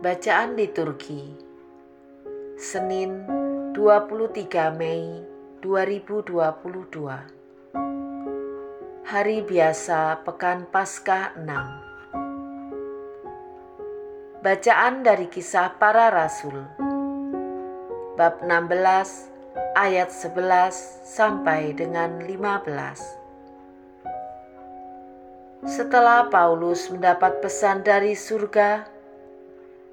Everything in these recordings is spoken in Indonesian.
Bacaan liturgi Senin 23 Mei 2022 Hari biasa Pekan Paskah 6 Bacaan dari Kisah Para Rasul. Bab 16 ayat 11 sampai dengan 15 Setelah Paulus mendapat pesan dari surga,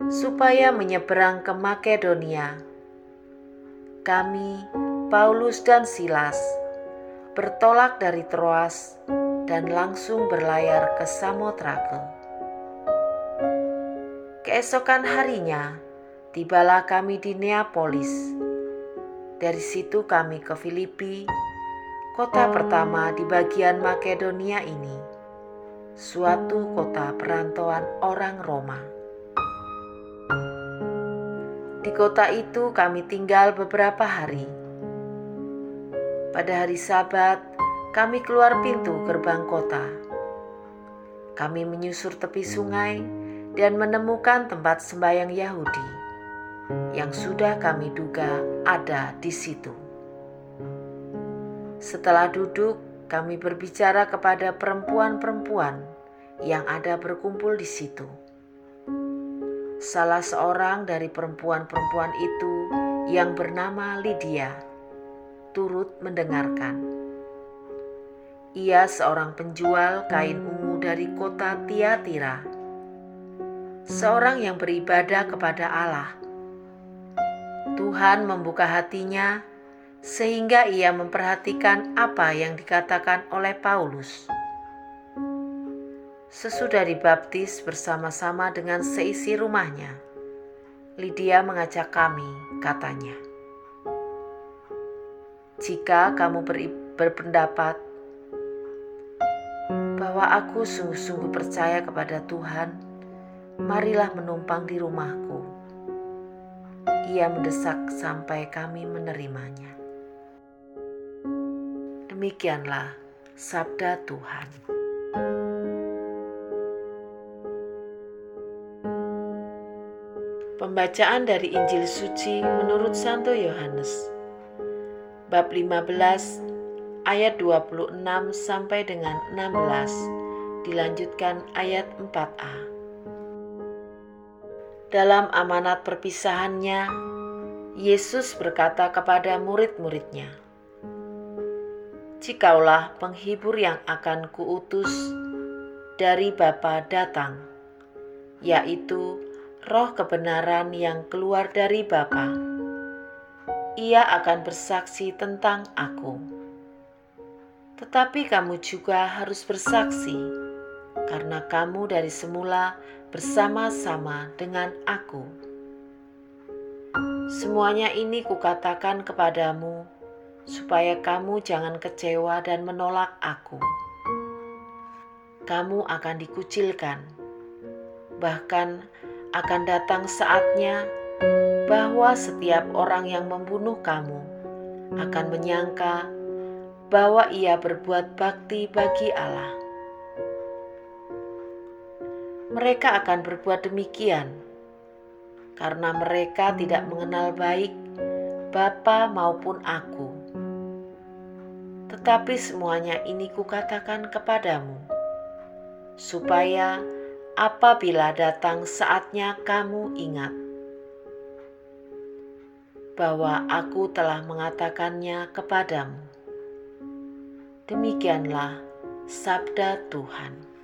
supaya menyeberang ke Makedonia. Kami, Paulus dan Silas, bertolak dari Troas dan langsung berlayar ke Samotrake. Keesokan harinya, tibalah kami di Neapolis. Dari situ kami ke Filipi, kota pertama di bagian Makedonia ini, suatu kota perantauan orang Roma. Kota itu kami tinggal beberapa hari. Pada hari Sabat, kami keluar pintu gerbang kota. Kami menyusur tepi sungai dan menemukan tempat sembahyang Yahudi yang sudah kami duga ada di situ. Setelah duduk, kami berbicara kepada perempuan-perempuan yang ada berkumpul di situ salah seorang dari perempuan-perempuan itu yang bernama Lydia turut mendengarkan. Ia seorang penjual kain ungu dari kota Tiatira, seorang yang beribadah kepada Allah. Tuhan membuka hatinya sehingga ia memperhatikan apa yang dikatakan oleh Paulus. Sesudah dibaptis bersama-sama dengan seisi rumahnya, Lydia mengajak kami, katanya. Jika kamu berpendapat bahwa aku sungguh-sungguh percaya kepada Tuhan, marilah menumpang di rumahku. Ia mendesak sampai kami menerimanya. Demikianlah sabda Tuhan. Pembacaan dari Injil Suci menurut Santo Yohanes. Bab 15 ayat 26 sampai dengan 16 dilanjutkan ayat 4a Dalam amanat perpisahannya Yesus berkata kepada murid-muridnya Jikaulah penghibur yang akan kuutus dari Bapa datang yaitu roh kebenaran yang keluar dari Bapa. Ia akan bersaksi tentang aku. Tetapi kamu juga harus bersaksi, karena kamu dari semula bersama-sama dengan aku. Semuanya ini kukatakan kepadamu, supaya kamu jangan kecewa dan menolak aku. Kamu akan dikucilkan, bahkan akan datang saatnya bahwa setiap orang yang membunuh kamu akan menyangka bahwa ia berbuat bakti bagi Allah. Mereka akan berbuat demikian karena mereka tidak mengenal baik Bapa maupun aku. Tetapi semuanya ini kukatakan kepadamu, supaya apabila datang saatnya kamu ingat bahwa aku telah mengatakannya kepadamu. Demikianlah sabda Tuhan.